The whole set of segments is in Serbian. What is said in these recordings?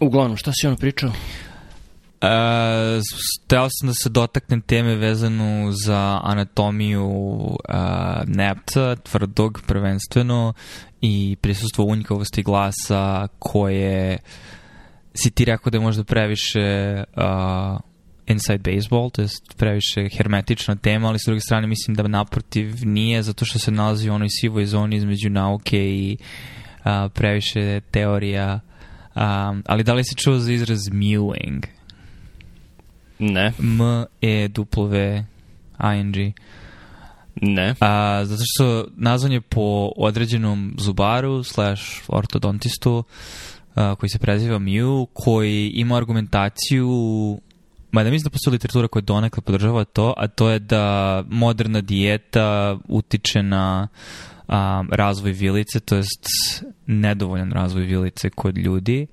Uglavnom, šta si ono pričao? E, teo sam da se dotaknem teme vezanu za anatomiju e, nepca, tvrdog prvenstveno i prisustvo unjkavosti glasa koje si ti rekao da je možda previše uh, inside baseball, to je previše hermetična tema, ali s druge strane mislim da naprotiv nije, zato što se nalazi u onoj sivoj zoni između nauke i uh, previše teorija uh, Um, ali da li si čuo za izraz mewing? Ne. M-E-W-I-N-G. Ne. A, zato što nazvan je po određenom zubaru slash ortodontistu a, uh, koji se preziva Mew, koji ima argumentaciju mada mislim da postoji literatura koja donekle podržava to, a to je da moderna dijeta utiče na uh, um, razvoj vilice, to jest nedovoljan razvoj vilice kod ljudi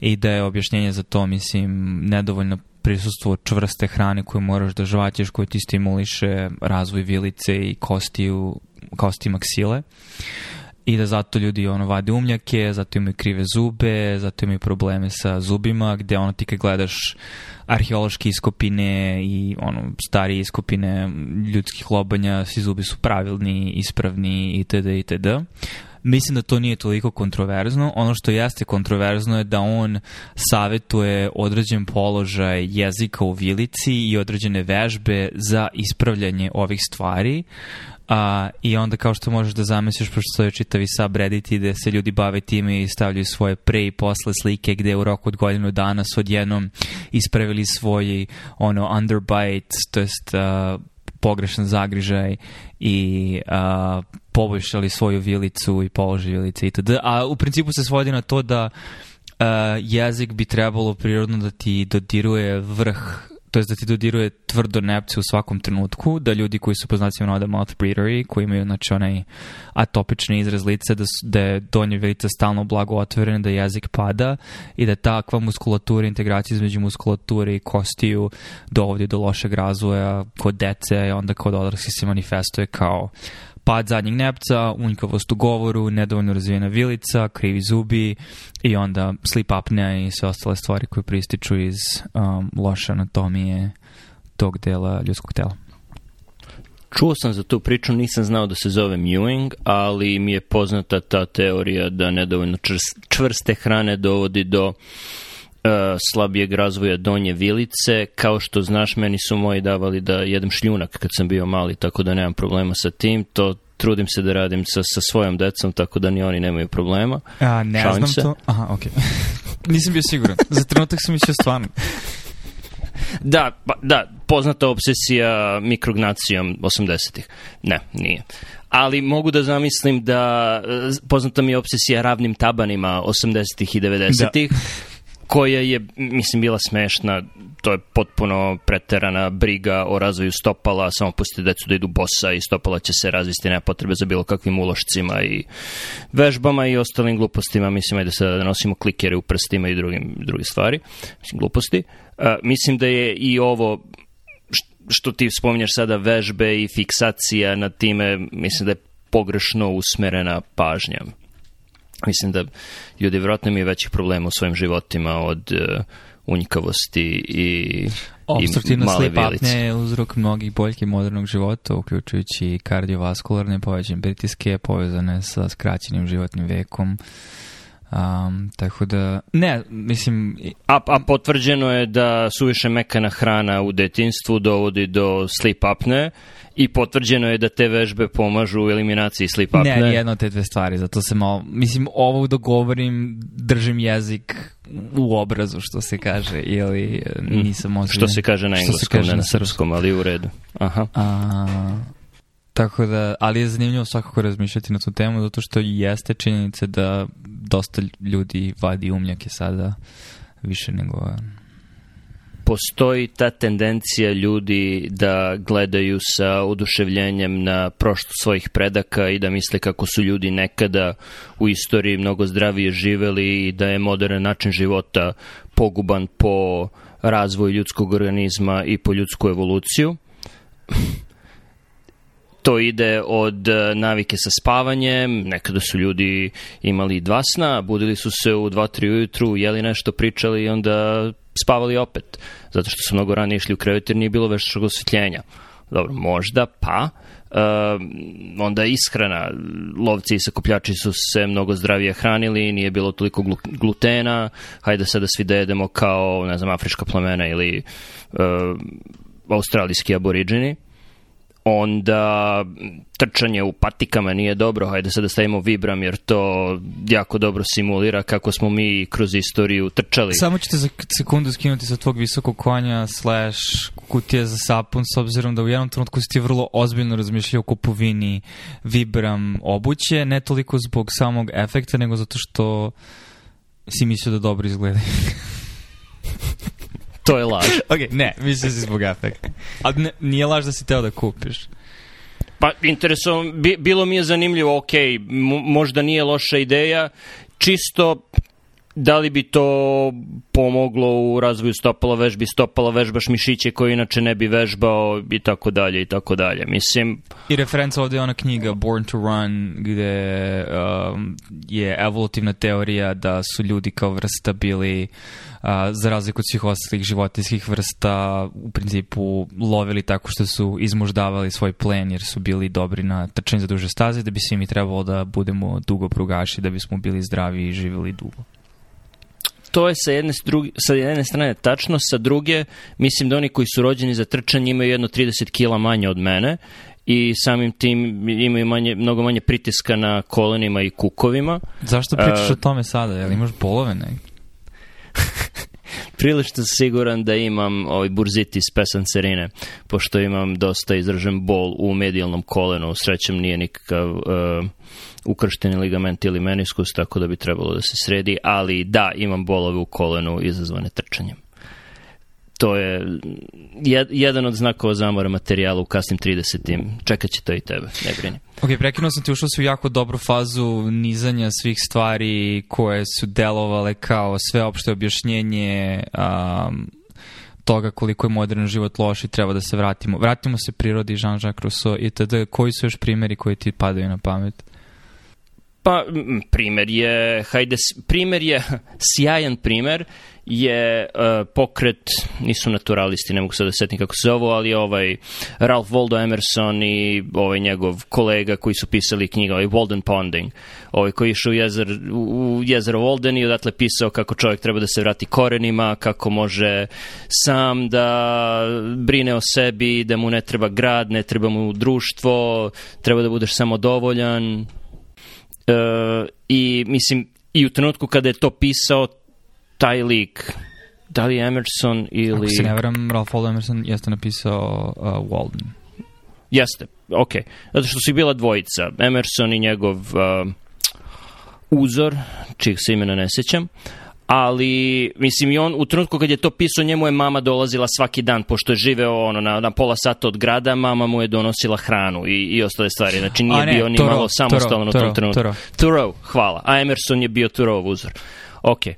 i da je objašnjenje za to, mislim, nedovoljno prisustvo čvrste hrane koju moraš da žvaćeš, koju ti stimuliše razvoj vilice i kostiju, kosti maksile. Uh, i da zato ljudi ono vade umljake, zato imaju krive zube, zato imaju probleme sa zubima, gde ono ti kad gledaš arheološke iskopine i ono starije iskopine ljudskih lobanja, svi zubi su pravilni, ispravni itd. itd. Mislim da to nije toliko kontroverzno. Ono što jeste kontroverzno je da on savetuje određen položaj jezika u vilici i određene vežbe za ispravljanje ovih stvari. A, I onda kao što možeš da zamisliš, pošto je čitavi subredditi gde da se ljudi bave time i stavljaju svoje pre i posle slike gde u roku od godinu dana su odjednom ispravili svoji ono underbite, to jest uh, pogrešan zagrižaj i uh, poboljšali svoju vilicu i položaj vilice itd. Da, a u principu se svodi na to da uh, jezik bi trebalo prirodno da ti dodiruje vrh to je da ti dodiruje tvrdo nepce u svakom trenutku, da ljudi koji su poznaci da mouth breedery, koji imaju znači, onaj atopični izraz lice, da, su, da je donje velica stalno blago otvorene, da jezik pada i da takva muskulatura, integracija između muskulature i kostiju dovodi do lošeg razvoja kod dece i onda kod odrasli se manifestuje kao pad zadnjeg nepca, unjkavost u govoru, nedovoljno razvijena vilica, krivi zubi i onda sleep apnea i sve ostale stvari koje prističu iz um, loše anatomije tog dela ljudskog tela. Čuo sam za tu priču, nisam znao da se zove Mewing, ali mi je poznata ta teorija da nedovoljno čvrste hrane dovodi do uh, E, slabijeg razvoja donje vilice. Kao što znaš, meni su moji davali da jedem šljunak kad sam bio mali, tako da nemam problema sa tim. To trudim se da radim sa, sa svojom decom, tako da ni oni nemaju problema. A, ne Šalim znam se. to. Aha, okej. Okay. Nisam bio siguran. Za trenutak sam mislio stvarno. Da, pa, da, poznata obsesija mikrognacijom 80-ih. Ne, nije. Ali mogu da zamislim da e, poznata mi je obsesija ravnim tabanima 80-ih i 90-ih. Da koja je, mislim, bila smešna, to je potpuno preterana briga o razvoju stopala, samo pusti decu da idu bosa i stopala će se razvesti nema potrebe za bilo kakvim ulošcima i vežbama i ostalim glupostima, mislim, ajde sada da nosimo klikere u prstima i drugim, druge stvari, mislim, gluposti. A, e, mislim da je i ovo što ti spominješ sada vežbe i fiksacija na time, mislim da je pogrešno usmerena pažnja. Mislim da ljudi vjerojatno imaju većih problema u svojim životima od e, unjkavosti i Obstruktivno sleep apne uzrok mnogih boljki modernog života, uključujući kardiovaskularne povećane pritiske povezane sa skraćenim životnim vekom, Um, tako da, ne, mislim... A, a potvrđeno je da suviše mekana hrana u detinstvu dovodi do sleep apne i potvrđeno je da te vežbe pomažu u eliminaciji sleep apne. Ne, jedno te dve stvari, zato se malo... Mislim, ovo dogovorim, držim jezik u obrazu, što se kaže, ili e, mm. nisam ozbiljen. Što se kaže na engleskom, kaže ne na srpskom, ali u redu. Aha. A, Tako da, ali je zanimljivo svakako razmišljati na tu temu, zato što jeste činjenica da dosta ljudi vadi umljake sada više nego postoji ta tendencija ljudi da gledaju sa oduševljenjem na prošlost svojih predaka i da misle kako su ljudi nekada u istoriji mnogo zdravije živeli i da je modern način života poguban po razvoju ljudskog organizma i po ljudsku evoluciju. To ide od e, navike sa spavanjem, nekada su ljudi imali dva sna, budili su se u 2-3 ujutru, jeli nešto, pričali i onda spavali opet, zato što su mnogo ranije išli u krevet jer nije bilo veštačkog osvetljenja. Dobro, možda, pa, e, onda ishrana, lovci i sakupljači su se mnogo zdravije hranili, nije bilo toliko glutena, hajde sada svi da jedemo kao, ne znam, afrička plemena ili e, australijski aboriđini onda trčanje u patikama nije dobro, hajde sad da stavimo Vibram jer to jako dobro simulira kako smo mi kroz istoriju trčali. Samo ćete za sekundu skinuti sa tvog visokog konja slash kutije za sapun s obzirom da u jednom trenutku si ti vrlo ozbiljno razmišljao o kupovini Vibram obuće, ne toliko zbog samog efekta nego zato što si mislio da dobro izgleda. to je laž. ok, ne, mislio si zbog afekta. Ali ne, nije laž da si teo da kupiš. Pa, interesom, bi, bilo mi je zanimljivo, ok, možda nije loša ideja, čisto da li bi to pomoglo u razvoju stopala vežbi, stopala vežbaš mišiće koji inače ne bi vežbao i tako dalje i tako dalje. Mislim... I referenca ovde je ona knjiga Born to Run gde um, je evolutivna teorija da su ljudi kao vrsta bili uh, za razliku od svih ostalih životinskih vrsta, u principu lovili tako što su izmuždavali svoj plen jer su bili dobri na trčanju za duže staze, da bi svi mi trebalo da budemo dugo prugaši, da bismo bili zdravi i živjeli dugo to je sa jedne, druge, sa jedne strane tačno, sa druge mislim da oni koji su rođeni za trčanje imaju jedno 30 kila manje od mene i samim tim imaju manje, mnogo manje pritiska na kolenima i kukovima. Zašto pričaš uh, o tome sada? Jel imaš bolove ne? prilično siguran da imam ovaj burzitis pesancerine, pošto imam dosta izražen bol u medijalnom kolenu, srećem nije nikakav... Uh, ukršteni ligament ili meniskus, tako da bi trebalo da se sredi, ali da, imam bolove u kolenu izazvane trčanjem to je jedan od znakova zamora materijala u kasnim 30-im. Čekat će to i tebe, ne brini. Ok, prekinuo sam ti, ušao si u jako dobru fazu nizanja svih stvari koje su delovale kao sveopšte objašnjenje um, toga koliko je modern život loš i treba da se vratimo. Vratimo se prirodi Jean-Jacques Rousseau i tada koji su još primeri koji ti padaju na pamet? Pa, primer je, hajde, primer je, sjajan primer je uh, pokret, nisu naturalisti, ne mogu sad da setim kako se zovu, ali ovaj Ralph Waldo Emerson i ovaj njegov kolega koji su pisali knjiga, ovaj Walden Ponding, ovaj koji je išao u, jezer, u, u jezero Walden i odatle pisao kako čovjek treba da se vrati korenima, kako može sam da brine o sebi, da mu ne treba grad, ne treba mu društvo, treba da budeš samodovoljan, E, I mislim, i u trenutku kada je to pisao, taj lik, da li Emerson ili... Ako se ne veram, Ralph Waldo Emerson jeste napisao uh, Walden. Jeste, ok. Zato što su ih bila dvojica, Emerson i njegov uh, uzor, čih se imena ne sećam. Uh, ali mislim i on u trenutku kad je to pisao njemu je mama dolazila svaki dan pošto je živeo ono na, na pola sata od grada mama mu je donosila hranu i, i ostale stvari znači nije ne, bio ni malo samostalan u tom trenutku turo. Thoreau hvala A Emerson je bio Turov uzor okej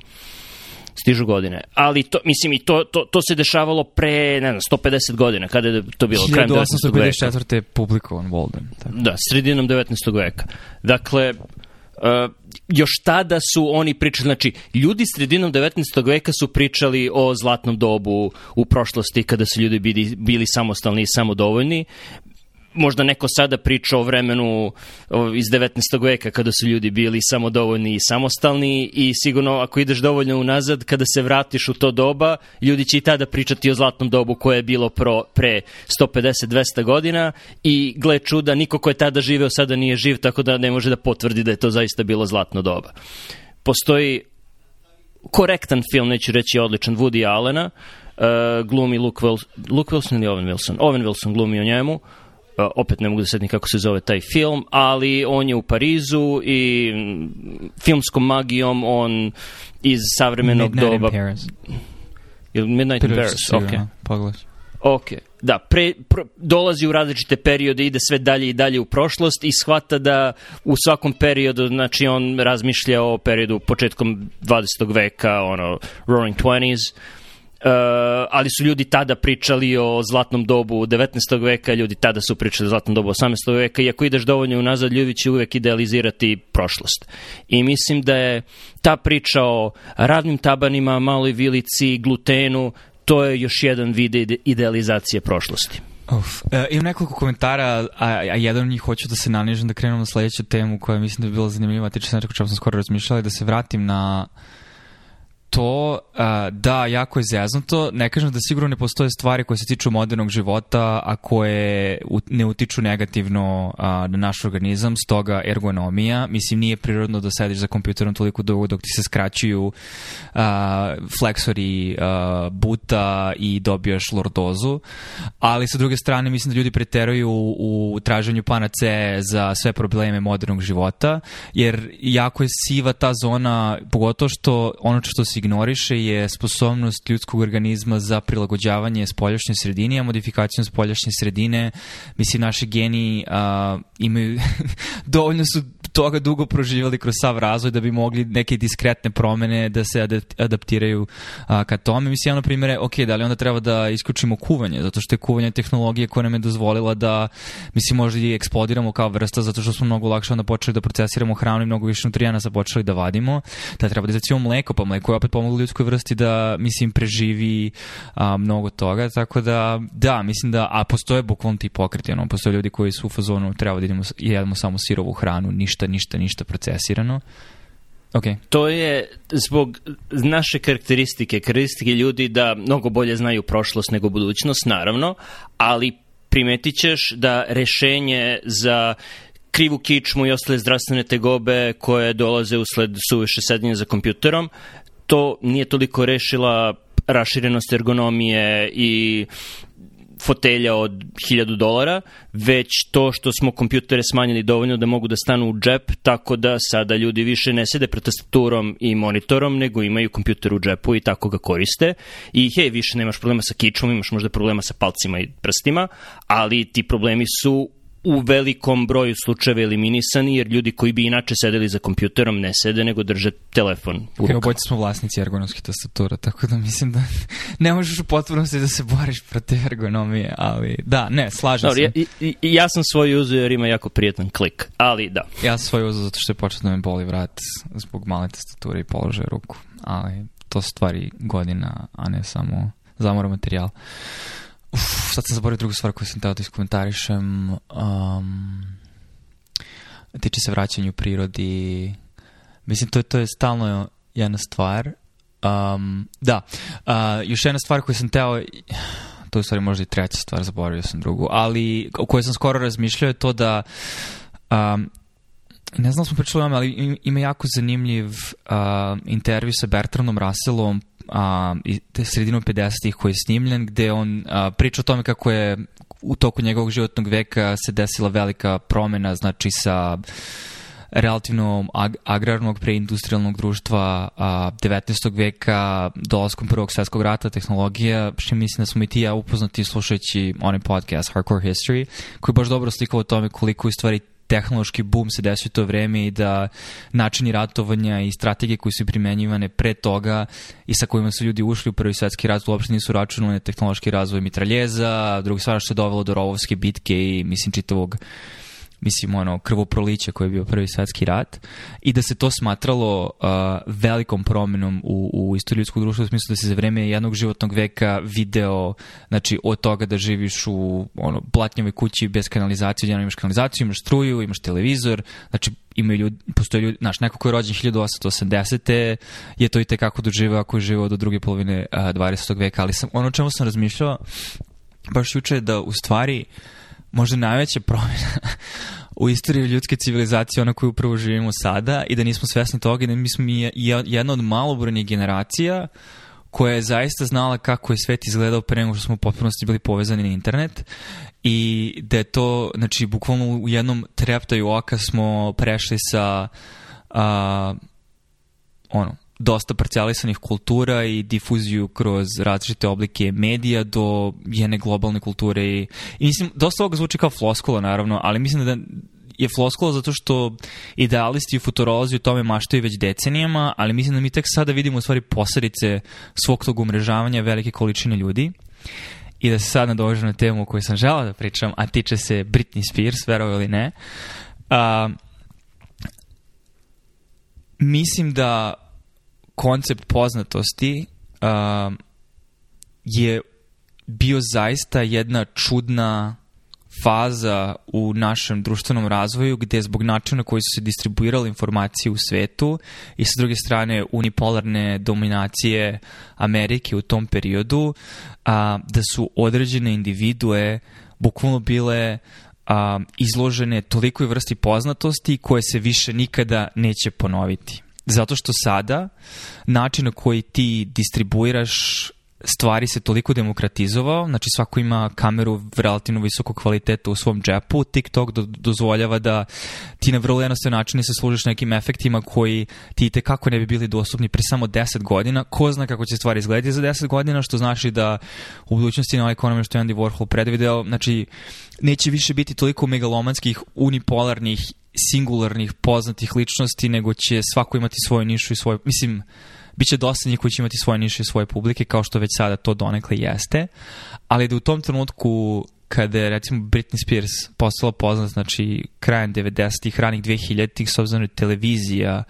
stižu godine. Ali to, mislim, i to, to, to se dešavalo pre, ne znam, 150 godina, kada je to bilo? krajem 1854. je publikovan Walden. Tako. Da, sredinom 19. veka. Dakle, E, još tada su oni pričali, znači, ljudi sredinom 19. veka su pričali o zlatnom dobu u prošlosti kada su ljudi bili, bili samostalni i samodovoljni možda neko sada priča o vremenu iz 19. veka kada su ljudi bili samodovoljni i samostalni i sigurno ako ideš dovoljno unazad kada se vratiš u to doba ljudi će i tada pričati o zlatnom dobu koje je bilo pro, pre 150-200 godina i gle čuda niko ko je tada živeo sada nije živ tako da ne može da potvrdi da je to zaista bilo zlatno doba. Postoji korektan film, neću reći odličan, Woody Allena, uh, glumi Luke, Wil Luke Wilson ili Owen Wilson? Owen Wilson glumi o njemu. E, opet ne mogu da setim kako se zove taj film, ali on je u Parizu i filmskom magijom on iz savremenog Midnight doba... Midnight in Paris. Ili Midnight Prvo in Paris, ok. Pogled. Ok, da, pre, pro, dolazi u različite periode, ide sve dalje i dalje u prošlost i shvata da u svakom periodu, znači on razmišlja o periodu početkom 20. veka, ono, Roaring Twenties, Eh, ali su ljudi tada pričali o zlatnom dobu 19. veka, ljudi tada su pričali o zlatnom dobu 18. veka i ako ideš dovoljno unazad, ljudi će uvek idealizirati prošlost. I mislim da je ta priča o radnim tabanima, maloj vilici, glutenu, to je još jedan vid idealizacije prošlosti. Uf, e, imam nekoliko komentara, a, a jedan od njih hoću da se nanižem, da krenemo na sledeću temu koja mislim da bi bila zanimljiva, tiče se nečeg o čemu sam skoro razmišljala i da se vratim na to da jako je zeznuto. Ne kažem da sigurno ne postoje stvari koje se tiču modernog života, a koje ne utiču negativno na naš organizam, stoga ergonomija. Mislim, nije prirodno da sediš za kompjuterom toliko dugo dok ti se skraćuju fleksori buta i dobiješ lordozu. Ali sa druge strane, mislim da ljudi preteraju u traženju panace za sve probleme modernog života, jer jako je siva ta zona, pogotovo što ono što si ignoriše je sposobnost ljudskog organizma za prilagođavanje spoljašnjoj sredini, a modifikacijom spoljašnje sredine, mislim, naši geni a, imaju, dovoljno su toga dugo proživjeli kroz sav razvoj da bi mogli neke diskretne promene da se adaptiraju a, ka tome. Mislim, jedan primjer je, ok, da li onda treba da isključimo kuvanje, zato što je kuvanje tehnologije koja nam je dozvolila da, mislim, možda i eksplodiramo kao vrsta, zato što smo mnogo lakše onda počeli da procesiramo hranu i mnogo više nutrijana sa počeli da vadimo, da treba da izacijemo mleko, pa mleko je opet pomoglo ljudskoj vrsti da, mislim, preživi a, mnogo toga, tako da, da, mislim da, a postoje bukvalno ti pokreti, ono, postoje ljudi koji su u fazonu, treba da idemo, jedemo samo sirovu hranu, ništa, ništa, ništa procesirano. Okay. To je zbog naše karakteristike, karakteristike ljudi da mnogo bolje znaju prošlost nego budućnost, naravno, ali primetit ćeš da rešenje za krivu kičmu i ostale zdravstvene tegobe koje dolaze usled suviše sedenja za kompjuterom to nije toliko rešila raširenost ergonomije i fotelja od 1000 dolara, već to što smo kompjutere smanjili dovoljno da mogu da stanu u džep, tako da sada ljudi više ne sede pred tastaturom i monitorom, nego imaju kompjuter u džepu i tako ga koriste. I hej, više nemaš problema sa kičom, imaš možda problema sa palcima i prstima, ali ti problemi su u velikom broju slučajeva eliminisani, jer ljudi koji bi inače sedeli za kompjuterom ne sede, nego drže telefon u rukama. Obojice smo vlasnici ergonomske tastatura, tako da mislim da ne možeš u potpunosti da se boriš protiv ergonomije, ali da, ne, slažem Dobar, se. Ja, i, ja sam svoj uzeo jer ima jako prijetan klik, ali da. Ja sam svoj uzeo zato što je počeo da me boli vrat zbog male tastature i položaja ruku, ali to stvari godina, a ne samo zamora materijala. Uf, sad sam zaboravio drugu stvar koju sam teo da iskomentarišem. Um, tiče se vraćanju prirodi. Mislim, to, to je stalno jedna stvar. Um, da, uh, još jedna stvar koju sam teo, to je u stvari možda i treća stvar, zaboravio sam drugu, ali o kojoj sam skoro razmišljao je to da um, ne znam da smo pričali o ali ima jako zanimljiv uh, intervju sa Bertrandom Russellom a, sredinom 50-ih koji je snimljen, gde on a, priča o tome kako je u toku njegovog životnog veka se desila velika promena, znači sa relativno ag agrarnog preindustrialnog društva a, 19. veka dolaskom prvog svetskog rata tehnologija, što mislim da smo i ti ja upoznati slušajući onaj podcast Hardcore History, koji baš dobro slikao o tome koliko u stvari tehnološki boom se desio to vreme i da načini ratovanja i strategije koje su primenjivane pre toga i sa kojima su ljudi ušli u prvi svetski rat uopšte nisu računali tehnološki razvoj mitraljeza, druga stvar što je dovelo do rovovske bitke i mislim čitavog uh, mislim, ono, krvoproliće koji je bio prvi svetski rat i da se to smatralo uh, velikom promenom u, u istoriju ljudskog društva u smislu da se za vreme jednog životnog veka video, znači, od toga da živiš u ono, platnjevoj kući bez kanalizacije, odjedno imaš kanalizaciju, imaš struju, imaš televizor, znači, imaju ljudi, postoje ljudi, znaš, neko ko je rođen 1880. je to i tekako doživao ako je živao do druge polovine uh, 20. veka, ali sam, ono čemu sam razmišljao baš juče je da u stvari uh, možda najveća promjena u istoriji ljudske civilizacije, ona koju upravo živimo sada i da nismo svesni toga i da mi smo jedna od malobrojnih generacija koja je zaista znala kako je svet izgledao pre nego što smo u potpunosti bili povezani na internet i da je to, znači, bukvalno u jednom treptaju oka smo prešli sa a, ono, dosta parcijalisanih kultura i difuziju kroz različite oblike medija do jedne globalne kulture i, i mislim, dosta ovoga zvuči kao floskula naravno, ali mislim da je floskula zato što idealisti i futurolozi u tome maštaju već decenijama, ali mislim da mi tek sada vidimo u stvari posljedice svog tog umrežavanja velike količine ljudi. I da se sad nadođem na temu koju sam želao da pričam, a tiče se Britney Spears, verao ili ne. Uh, mislim da koncept poznatosti um, je bio zaista jedna čudna faza u našem društvenom razvoju gde zbog načina koji su se distribuirale informacije u svetu i sa druge strane unipolarne dominacije Amerike u tom periodu a, da su određene individue bukvalno bile a, izložene tolikoj vrsti poznatosti koje se više nikada neće ponoviti. Zato što sada način na koji ti distribuiraš stvari se toliko demokratizovao, znači svako ima kameru relativno visokog kvaliteta u svom džepu, TikTok do, dozvoljava da ti na vrlo jednostavan način se služiš nekim efektima koji ti te kako ne bi bili dostupni pre samo 10 godina, ko zna kako će stvari izgledati za 10 godina, što znači da u budućnosti na ekonomiju što je Andy Warhol predvideo, znači neće više biti toliko megalomanskih, unipolarnih singularnih poznatih ličnosti, nego će svako imati svoju nišu i svoj, mislim, Biće dosta njih koji će imati svoje niše i svoje publike, kao što već sada to donekle jeste, ali da u tom trenutku kada je recimo Britney Spears postala poznat, znači krajem 90-ih, ranih 2000-ih, s obzirom da televizija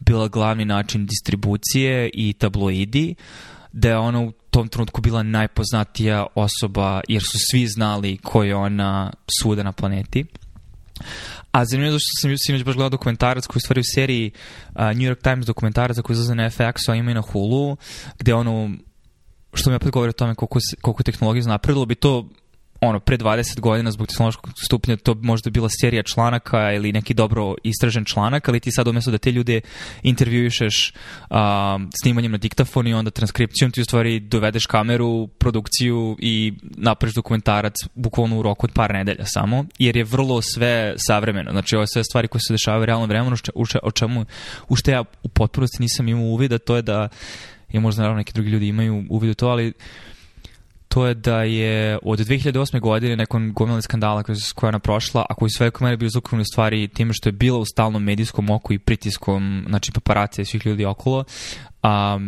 bila glavni način distribucije i tabloidi, da je ona u tom trenutku bila najpoznatija osoba jer su svi znali ko je ona svuda na planeti. A zanimljivo je što sam sinoć baš gledao dokumentarac koji stvari u seriji uh, New York Times dokumentaraca koji izlaze na FX-u, a ima i na Hulu, gde ono, što mi opet govori o tome koliko, koliko tehnologija napredilo, bi to ono, pre 20 godina zbog tehnološkog stupnja to možda bila serija članaka ili neki dobro istražen članak, ali ti sad umesto da te ljude intervjuišeš um, snimanjem na diktafon i onda transkripcijom, ti u stvari dovedeš kameru, produkciju i napraviš dokumentarac bukvalno u roku od par nedelja samo, jer je vrlo sve savremeno. Znači, ovo je sve stvari koje se dešavaju u realnom vremenu, o čemu, u što ja u potpunosti nisam imao uvida, to je da, i možda naravno neki drugi ljudi imaju uvid u to, ali to je da je od 2008. godine nakon gomile skandala kroz koja je ona prošla, a koji su veliko mene bili zvukovni stvari time što je bila u stalnom medijskom oku i pritiskom, znači paparacija svih ljudi okolo, a,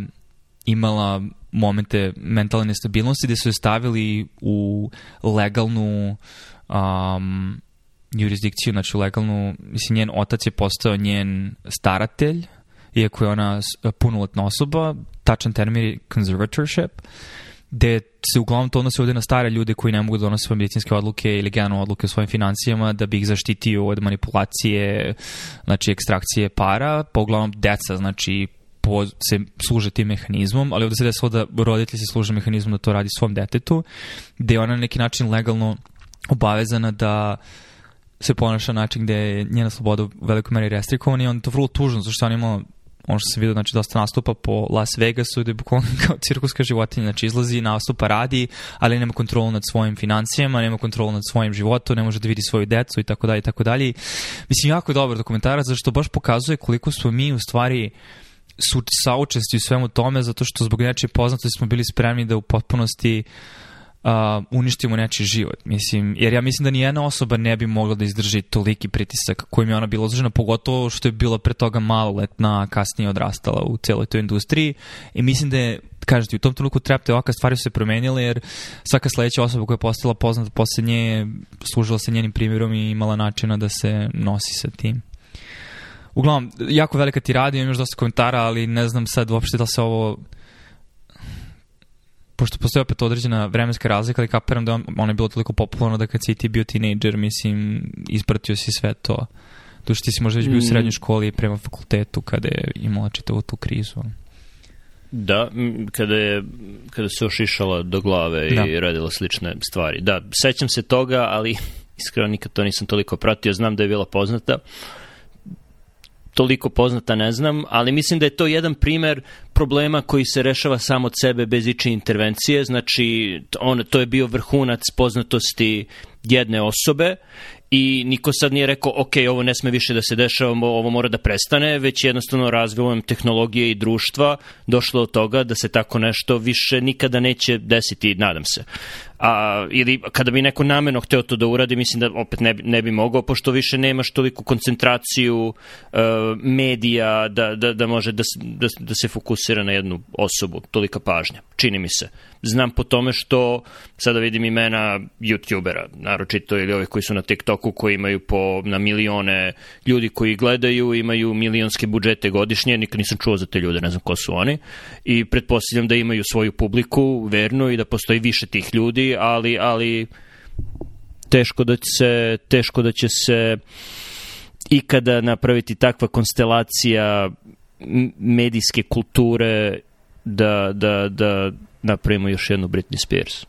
imala momente mentalne nestabilnosti gde su je stavili u legalnu um, jurisdikciju, znači u legalnu, mislim, njen otac je postao njen staratelj, iako je ona punoletna osoba, tačan termin je conservatorship, uh, gde se uglavnom to odnose ovde na stare ljude koji ne mogu da donose svoje medicinske odluke ili generalno odluke o svojim financijama da bi ih zaštitio od manipulacije, znači ekstrakcije para, pa uglavnom deca, znači po, se služe tim mehanizmom, ali ovde se desilo da roditelji se služe mehanizmom da to radi svom detetu, gde je ona na neki način legalno obavezana da se ponaša na način gde je njena sloboda u velikoj meri restrikovana i on to vrlo tužno, zašto on imao ono što sam vidio, znači dosta nastupa po Las Vegasu, gde je bukvalno kao cirkuska životinja, znači izlazi, nastupa radi, ali nema kontrolu nad svojim financijama, nema kontrolu nad svojim životom, ne može da vidi svoju decu i tako dalje i tako dalje. Mislim, jako je dobar dokumentarac, što baš pokazuje koliko smo mi u stvari su saučesti u svemu tome, zato što zbog nečije poznatosti smo bili spremni da u potpunosti uh, uh, uništimo nečiji život. Mislim, jer ja mislim da nijedna osoba ne bi mogla da izdrži toliki pritisak kojim je ona bila izložena, pogotovo što je bila pre toga maloletna, kasnije odrastala u celoj toj industriji i mislim da je kažete, u tom trenutku trepte ovakve stvari su se promenile, jer svaka sledeća osoba koja je postala poznata posle nje služila se njenim primjerom i imala načina da se nosi sa tim. Uglavnom, jako velika tirada, imam još dosta komentara, ali ne znam sad uopšte da se ovo pošto postoje opet određena vremenska razlika, ali kapiram da on, ono je bilo toliko popularno da kad si ti bio tinejdžer, mislim, ispratio si sve to. To što ti si možda već bio u mm. srednjoj školi prema fakultetu kada je imala čitavu tu krizu. Da, kada, je, kada se ošišala do glave i da. radila slične stvari. Da, sećam se toga, ali iskreno nikad to nisam toliko pratio. Znam da je bila poznata. Uh, toliko poznata, ne znam, ali mislim da je to jedan primer problema koji se rešava samo od sebe bez ičije intervencije, znači on, to je bio vrhunac poznatosti jedne osobe i niko sad nije rekao, ok, ovo ne sme više da se dešava, ovo mora da prestane, već jednostavno razvojem tehnologije i društva došlo do toga da se tako nešto više nikada neće desiti, nadam se. A, ili kada bi neko nameno hteo to da uradi, mislim da opet ne, bi, ne bi mogao, pošto više nemaš toliku koncentraciju e, medija da, da, da može da, da, da se fokusira na jednu osobu, tolika pažnja, čini mi se. Znam po tome što sada vidim imena youtubera, naročito ili ovih koji su na TikTok TikToku koji imaju po na milione ljudi koji gledaju, imaju milionske budžete godišnje, nikad nisam čuo za te ljude, ne znam ko su oni. I pretpostavljam da imaju svoju publiku, verno, i da postoji više tih ljudi, ali, ali teško da će se, teško da će se ikada napraviti takva konstelacija medijske kulture da, da, da napravimo još jednu Britney Spears.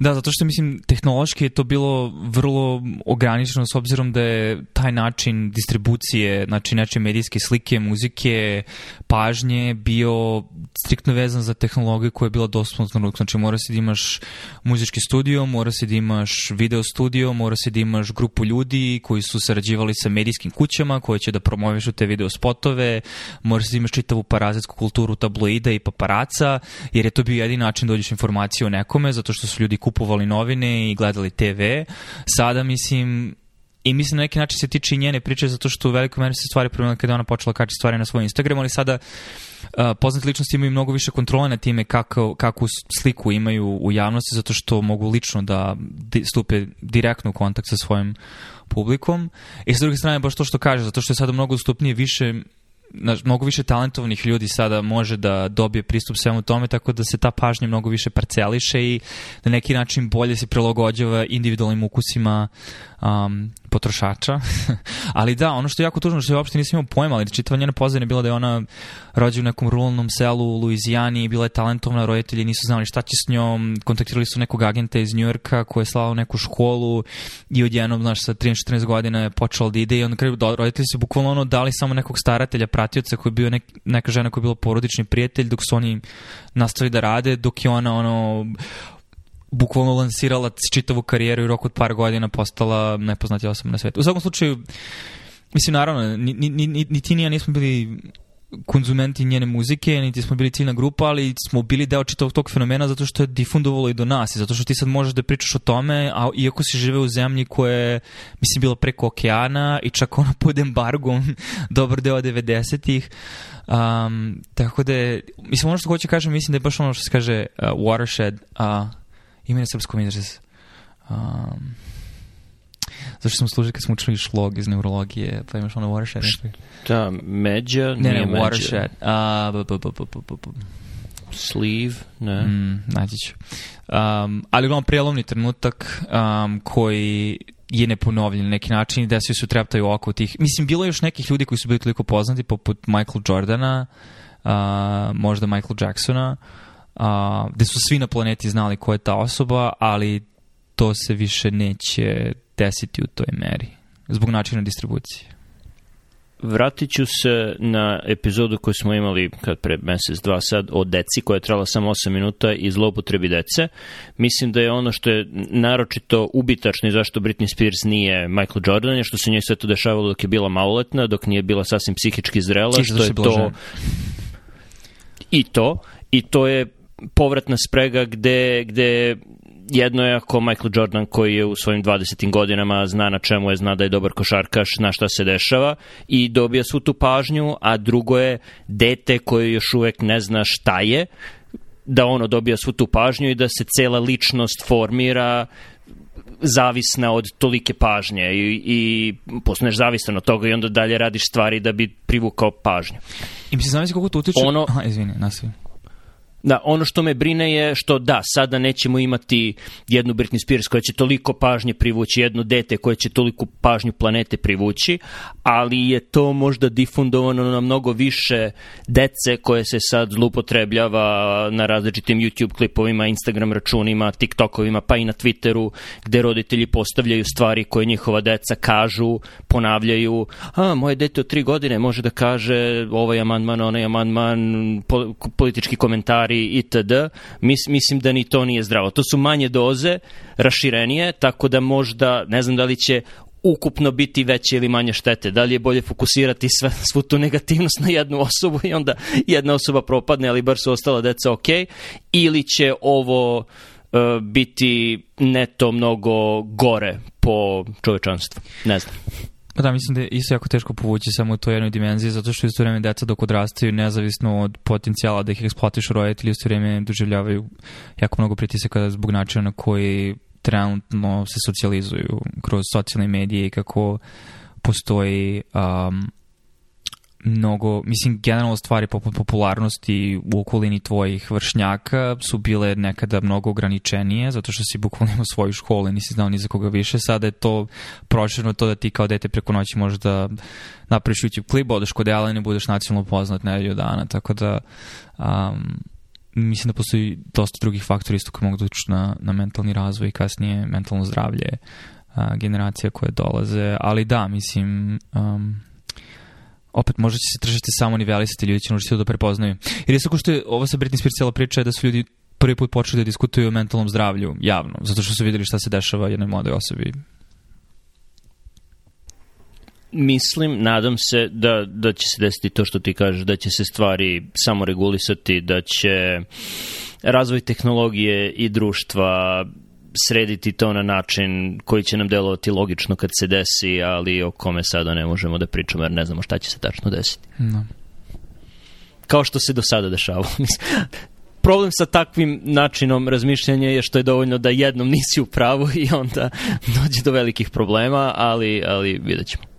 Da, zato što mislim tehnološki je to bilo vrlo ograničeno s obzirom da je taj način distribucije, znači način medijske slike, muzike, pažnje bio striktno vezan za tehnologiju koja je bila dostupna trenutku. Znači mora se da imaš muzički studio, mora se da imaš video studio, mora se da imaš grupu ljudi koji su sarađivali sa medijskim kućama koje će da promovišu te video spotove, mora se da imaš čitavu parazitsku kulturu tabloida i paparaca, jer je to bio jedin način da dođeš informaciju o nekome, zato što što su ljudi kupovali novine i gledali TV. Sada, mislim, I mislim na neki način se tiče i njene priče zato što u velikoj meri se stvari promenile kada ona počela kači stvari na svoj Instagram, ali sada uh, poznate ličnosti imaju mnogo više kontrole na time kako, kakvu sliku imaju u javnosti zato što mogu lično da stupe direktno u kontakt sa svojim publikom. I sa druge strane, baš to što kaže, zato što je sada mnogo dostupnije više mnogo više talentovnih ljudi sada može da dobije pristup svemu tome, tako da se ta pažnja mnogo više parceliše i na neki način bolje se prilagođava individualnim ukusima um, potrošača. ali da, ono što je jako tužno, što je uopšte nisam imao pojma, ali čitava njena pozadina je bila da je ona rođena u nekom ruralnom selu u Luizijani, bila je talentovna, roditelji nisu znali šta će s njom, kontaktirali su nekog agenta iz Njujorka koji je slao neku školu i odjednom, znaš, sa 13-14 godina je počela da ide i onda kraju roditelji su bukvalno ono dali samo nekog staratelja, pratioca koji je bio nek, neka žena koja je bila porodični prijatelj, dok su oni nastavili da rade, dok je ona ono bukvalno lansirala čitavu karijeru i rok od par godina postala nepoznatija osoba na svetu. U svakom slučaju, mislim, naravno, ni, ni, ni, ni ti ni ja nismo bili konzumenti njene muzike, niti smo bili ciljna grupa, ali smo bili deo čitavog tog fenomena zato što je difundovalo i do nas i zato što ti sad možeš da pričaš o tome, a iako si žive u zemlji koja je, mislim, bila preko okeana i čak ono pod embargom dobar deo 90-ih, um, tako da je, mislim, ono što hoću da kažem, mislim da je baš ono što se kaže uh, watershed, uh, Ima na srpskom izraz. Um, Zašto smo služili kad smo učili šlog iz neurologije, pa imaš ono watershed? Da, međa, ne, ne, međa. watershed. A, b, b, b, b, b, b. Sleeve, ne. Mm, naći ću. Um, ali uglavnom prijelomni trenutak um, koji je neponovljen na neki način i desio se u treptaju oko tih. Mislim, bilo je još nekih ljudi koji su bili toliko poznati, poput Michael Jordana, uh, možda Michael Jacksona, uh, a, gde su svi na planeti znali ko je ta osoba, ali to se više neće desiti u toj meri, zbog načina distribucije. Vratit ću se na epizodu koju smo imali kad pre mesec, dva sad o deci koja je trala samo 8 minuta i zlopotrebi dece. Mislim da je ono što je naročito ubitačno i zašto Britney Spears nije Michael Jordan je što se njoj sve to dešavalo dok je bila maloletna, dok nije bila sasvim psihički zrela, I da što je to... I to, i to je povratna sprega gde, gde jedno je ako Michael Jordan koji je u svojim 20. godinama zna na čemu je, zna da je dobar košarkaš, zna šta se dešava i dobija svu tu pažnju, a drugo je dete koje još uvek ne zna šta je, da ono dobija svu tu pažnju i da se cela ličnost formira zavisna od tolike pažnje i, i postaneš zavistan od toga i onda dalje radiš stvari da bi privukao pažnju. I mislim, znam si kako to utiče... Ono, Aha, izvini, nastavim da, ono što me brine je što da, sada nećemo imati jednu Britney Spears koja će toliko pažnje privući, jedno dete koje će toliko pažnju planete privući, ali je to možda difundovano na mnogo više dece koje se sad zlupotrebljava na različitim YouTube klipovima, Instagram računima, TikTokovima, pa i na Twitteru, gde roditelji postavljaju stvari koje njihova deca kažu, ponavljaju, a, moje dete od tri godine može da kaže ovaj amandman, onaj amandman, politički komentari, stvari itd. Mis, mislim da ni to nije zdravo. To su manje doze, raširenije, tako da možda, ne znam da li će ukupno biti veće ili manje štete? Da li je bolje fokusirati sve, svu tu negativnost na jednu osobu i onda jedna osoba propadne, ali bar su ostala deca ok? Ili će ovo uh, biti neto mnogo gore po čovečanstvu? Ne znam. Pa da, mislim da je isto jako teško povući samo u toj jednoj dimenziji, zato što isto vreme deca dok odrastaju, nezavisno od potencijala da ih eksploatišu roditelji, isto vreme doživljavaju jako mnogo pritisaka zbog načina na koji trenutno se socijalizuju kroz socijalne medije i kako postoji um, mnogo, mislim, generalno stvari poput popularnosti u okolini tvojih vršnjaka su bile nekada mnogo ograničenije, zato što si bukvalno imao svoju školu i nisi znao ni za koga više. Sada je to proširno to da ti kao dete preko noći možeš da napraviš YouTube klip, odeš kod Elena i budeš nacionalno poznat nedelju dana, tako da um, mislim da postoji dosta drugih faktora isto koji mogu da na, na mentalni razvoj i kasnije mentalno zdravlje a, generacija koje dolaze, ali da, mislim um, opet možda će se tržište samo nivelisati, ljudi će naučiti da prepoznaju. Jer je svako što je, ovo sa Britney Spears cijela priča je da su ljudi prvi put počeli da diskutuju o mentalnom zdravlju javno, zato što su videli šta se dešava jednoj mladoj osobi. Mislim, nadam se da, da će se desiti to što ti kažeš, da će se stvari samo regulisati, da će razvoj tehnologije i društva srediti to na način koji će nam delovati logično kad se desi, ali o kome sada ne možemo da pričamo jer ne znamo šta će se tačno desiti. No. Da. Kao što se do sada dešavalo. problem sa takvim načinom razmišljanja je što je dovoljno da jednom nisi u pravu i onda dođe do velikih problema, ali, ali vidjet ćemo.